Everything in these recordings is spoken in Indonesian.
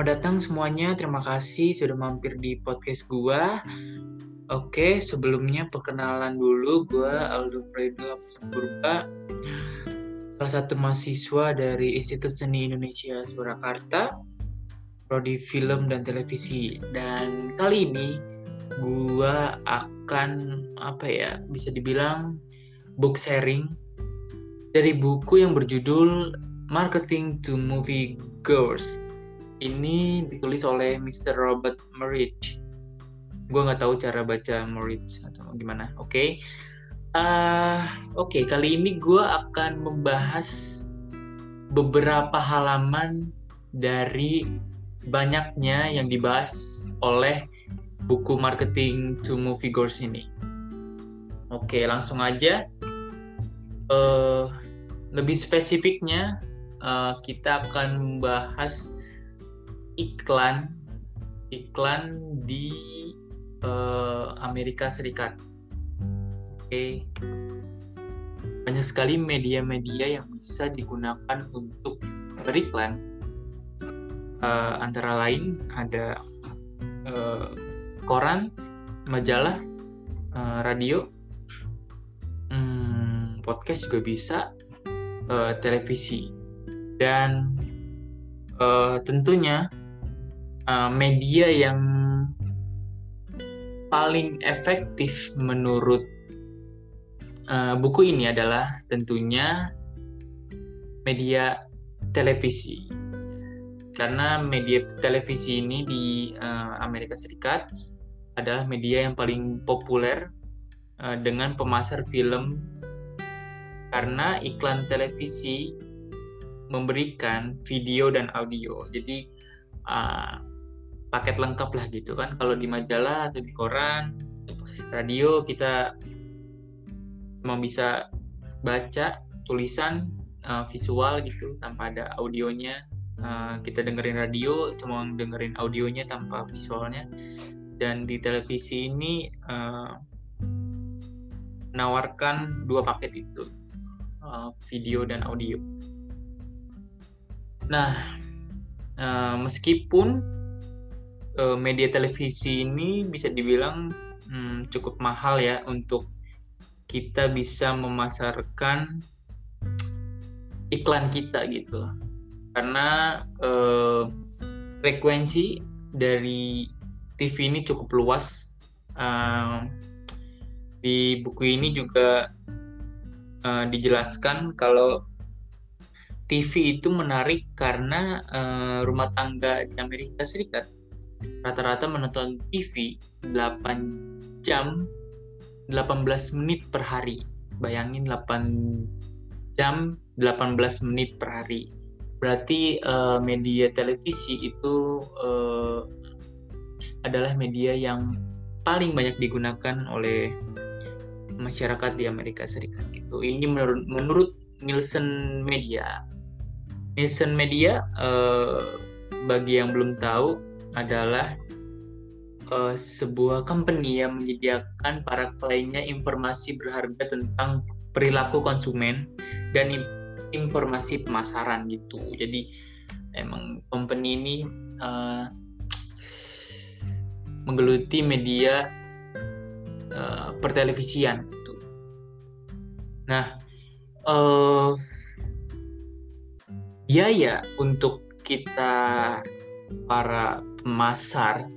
selamat datang semuanya. Terima kasih sudah mampir di podcast gua. Oke, sebelumnya perkenalan dulu gua Aldo Fredo Purba. Salah satu mahasiswa dari Institut Seni Indonesia Surakarta, prodi film dan televisi. Dan kali ini gua akan apa ya, bisa dibilang book sharing dari buku yang berjudul Marketing to Movie Goers ini ditulis oleh Mr. Robert Merritt. Gue nggak tahu cara baca Merritt atau gimana. Oke, okay. uh, oke okay, kali ini gue akan membahas beberapa halaman dari banyaknya yang dibahas oleh buku marketing to movie goers ini. Oke, langsung aja. Uh, lebih spesifiknya, uh, kita akan membahas iklan iklan di uh, Amerika Serikat. Oke. Okay. Banyak sekali media-media yang bisa digunakan untuk beriklan. Uh, antara lain ada uh, koran, majalah, uh, radio, hmm, podcast juga bisa, uh, televisi, dan uh, tentunya uh, media yang paling efektif menurut uh, buku ini adalah tentunya media televisi. Karena media televisi ini di uh, Amerika Serikat adalah media yang paling populer uh, dengan pemasar film karena iklan televisi memberikan video dan audio. Jadi uh, paket lengkap lah gitu kan. Kalau di majalah atau di koran radio kita cuma bisa baca tulisan uh, visual gitu tanpa ada audionya. Uh, kita dengerin radio cuma dengerin audionya tanpa visualnya. Dan di televisi ini uh, menawarkan dua paket itu uh, video dan audio. Nah uh, meskipun uh, media televisi ini bisa dibilang hmm, cukup mahal ya untuk kita bisa memasarkan iklan kita gitu. Karena uh, frekuensi dari TV ini cukup luas. Uh, di buku ini juga uh, dijelaskan kalau TV itu menarik karena uh, rumah tangga di Amerika Serikat rata-rata menonton TV 8 jam 18 menit per hari. Bayangin 8 jam 18 menit per hari. Berarti uh, media televisi itu uh, adalah media yang paling banyak digunakan oleh masyarakat di Amerika Serikat gitu. Ini menurut menurut Nielsen Media. Nielsen Media uh, bagi yang belum tahu adalah uh, sebuah company yang menyediakan para kliennya informasi berharga tentang perilaku konsumen dan informasi pemasaran gitu. Jadi emang company ini uh, menggeluti media uh, pertelevisian gitu. Nah, uh, biaya untuk kita para pemasar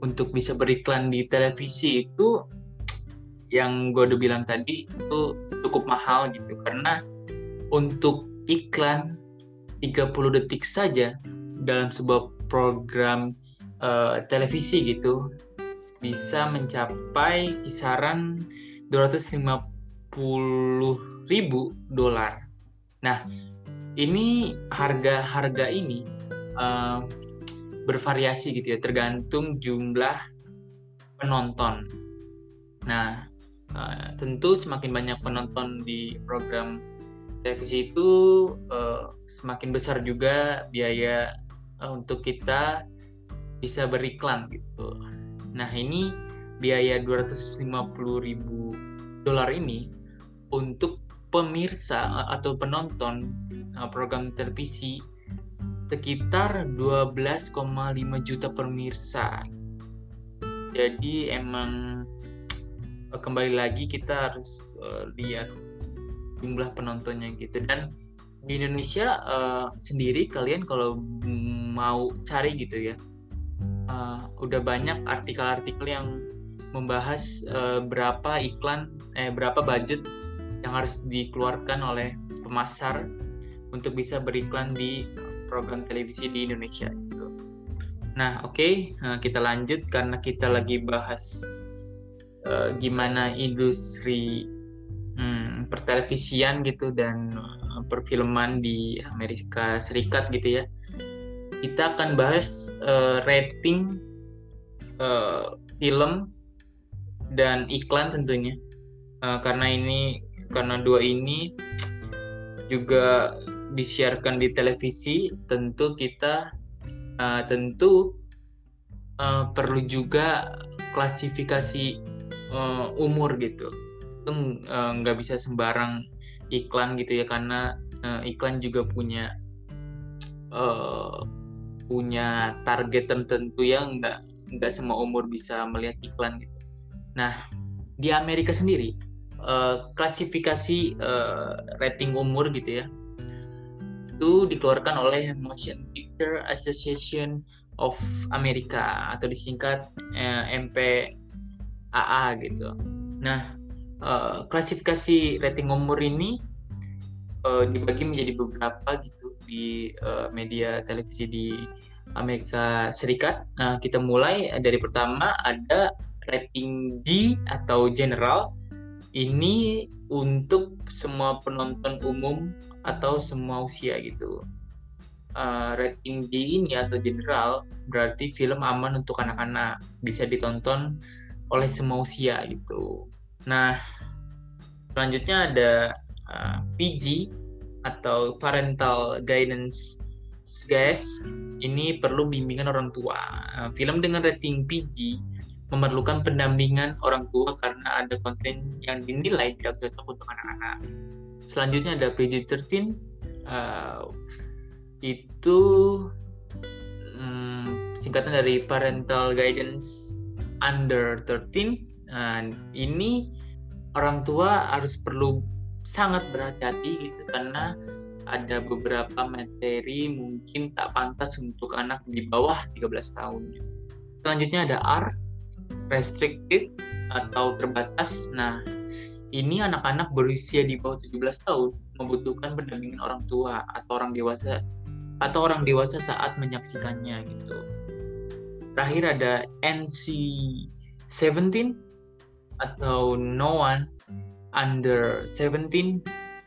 untuk bisa beriklan di televisi itu yang gue udah bilang tadi itu cukup mahal gitu karena untuk iklan 30 detik saja dalam sebuah program uh, televisi gitu bisa mencapai kisaran 250 ribu dolar. Nah, ini harga-harga ini uh, bervariasi gitu ya tergantung jumlah penonton. Nah, uh, tentu semakin banyak penonton di program televisi itu uh, semakin besar juga biaya uh, untuk kita bisa beriklan gitu. Nah, ini biaya 250 ribu dolar ini untuk pemirsa atau penonton program televisi sekitar 12,5 juta pemirsa. Jadi emang eh, kembali lagi kita harus uh, lihat jumlah penontonnya gitu dan di Indonesia uh, sendiri kalian kalau mau cari gitu ya uh, udah banyak artikel-artikel yang membahas uh, berapa iklan eh berapa budget yang harus dikeluarkan oleh pemasar untuk bisa beriklan di program televisi di Indonesia gitu. Nah, oke, okay, kita lanjut karena kita lagi bahas uh, gimana industri hmm, pertelevisian gitu dan uh, perfilman di Amerika Serikat gitu ya. Kita akan bahas uh, rating uh, film dan iklan tentunya. Uh, karena ini karena dua ini juga disiarkan di televisi, tentu kita uh, tentu uh, perlu juga klasifikasi uh, umur gitu itu nggak uh, bisa sembarang iklan gitu ya karena uh, iklan juga punya uh, punya target tertentu yang nggak nggak semua umur bisa melihat iklan gitu. Nah di Amerika sendiri uh, klasifikasi uh, rating umur gitu ya itu dikeluarkan oleh Motion Picture Association of America atau disingkat uh, MPAA gitu. Nah uh, klasifikasi rating umur ini uh, dibagi menjadi beberapa gitu di uh, media televisi di Amerika Serikat. Nah, kita mulai dari pertama ada rating G atau general. Ini untuk semua penonton umum atau semua usia gitu. Uh, rating G ini atau general berarti film aman untuk anak-anak, bisa ditonton oleh semua usia gitu. Nah, selanjutnya ada uh, PG atau Parental Guidance Guys. Ini perlu bimbingan orang tua. Uh, film dengan rating PG memerlukan pendampingan orang tua karena ada konten yang dinilai tidak cocok untuk anak-anak. Selanjutnya ada PG-13. Uh, itu um, singkatan dari Parental Guidance Under 13 Nah, ini orang tua harus perlu sangat berhati-hati gitu karena ada beberapa materi mungkin tak pantas untuk anak di bawah 13 tahun. Selanjutnya ada R, restricted atau terbatas. Nah, ini anak-anak berusia di bawah 17 tahun membutuhkan pendampingan orang tua atau orang dewasa atau orang dewasa saat menyaksikannya gitu. Terakhir ada NC 17 atau no one under 17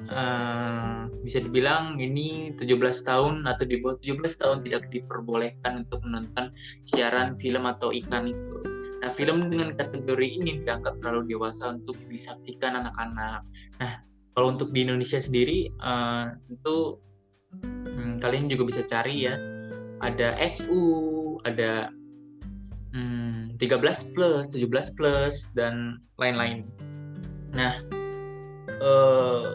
uh, bisa dibilang ini 17 tahun atau di bawah 17 tahun tidak diperbolehkan untuk menonton siaran film atau iklan itu. Nah, film dengan kategori ini dianggap terlalu dewasa untuk disaksikan anak-anak. Nah, kalau untuk di Indonesia sendiri, uh, tentu hmm, kalian juga bisa cari ya. Ada SU, ada hmm, 13 plus, 17 plus dan lain-lain. Nah, eh,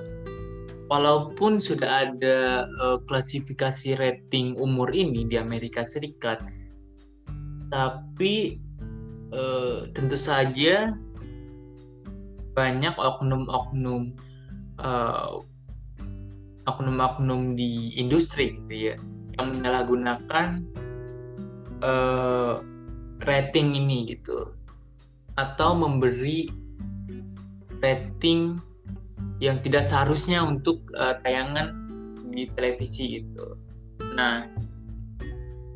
walaupun sudah ada eh, klasifikasi rating umur ini di Amerika Serikat, tapi eh, tentu saja banyak oknum-oknum eh, oknum-oknum di industri gitu ya yang menyalahgunakan uh, rating ini gitu atau memberi rating yang tidak seharusnya untuk uh, tayangan di televisi itu. Nah,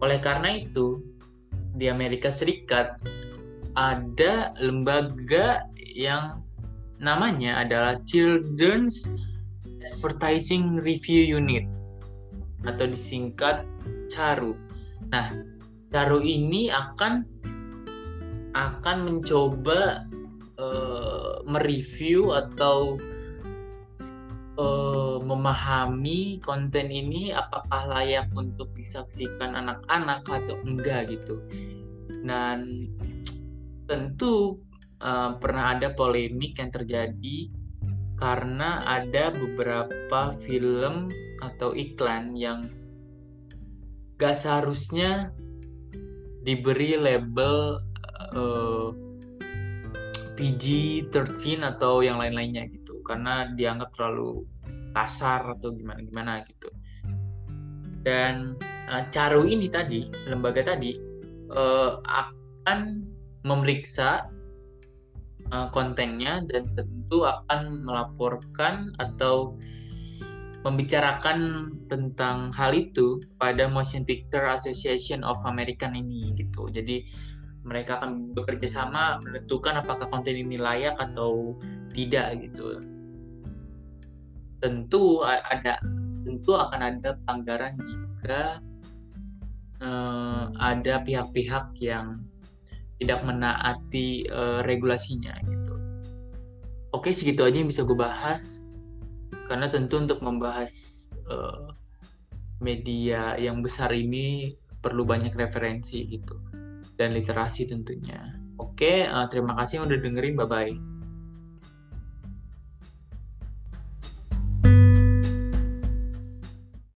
oleh karena itu di Amerika Serikat ada lembaga yang namanya adalah Children's Advertising Review Unit atau disingkat CHARU. Nah, CHARU ini akan akan mencoba uh, mereview atau uh, memahami konten ini apakah layak untuk disaksikan anak-anak atau enggak gitu. Dan tentu uh, pernah ada polemik yang terjadi karena ada beberapa film atau iklan yang gak seharusnya diberi label uh, PG-13 atau yang lain-lainnya gitu. Karena dianggap terlalu kasar atau gimana-gimana gitu. Dan uh, Caru ini tadi lembaga tadi uh, akan memeriksa uh, kontennya dan tentu akan melaporkan atau membicarakan tentang hal itu pada Motion Picture Association of American ini gitu. Jadi mereka akan bekerja sama menentukan apakah konten ini layak atau tidak gitu. Tentu ada tentu akan ada pelanggaran jika uh, ada pihak-pihak yang tidak menaati uh, regulasinya gitu. Oke segitu aja yang bisa gue bahas karena tentu untuk membahas uh, media yang besar ini perlu banyak referensi gitu dan literasi tentunya. Oke, uh, terima kasih yang udah dengerin. Bye bye.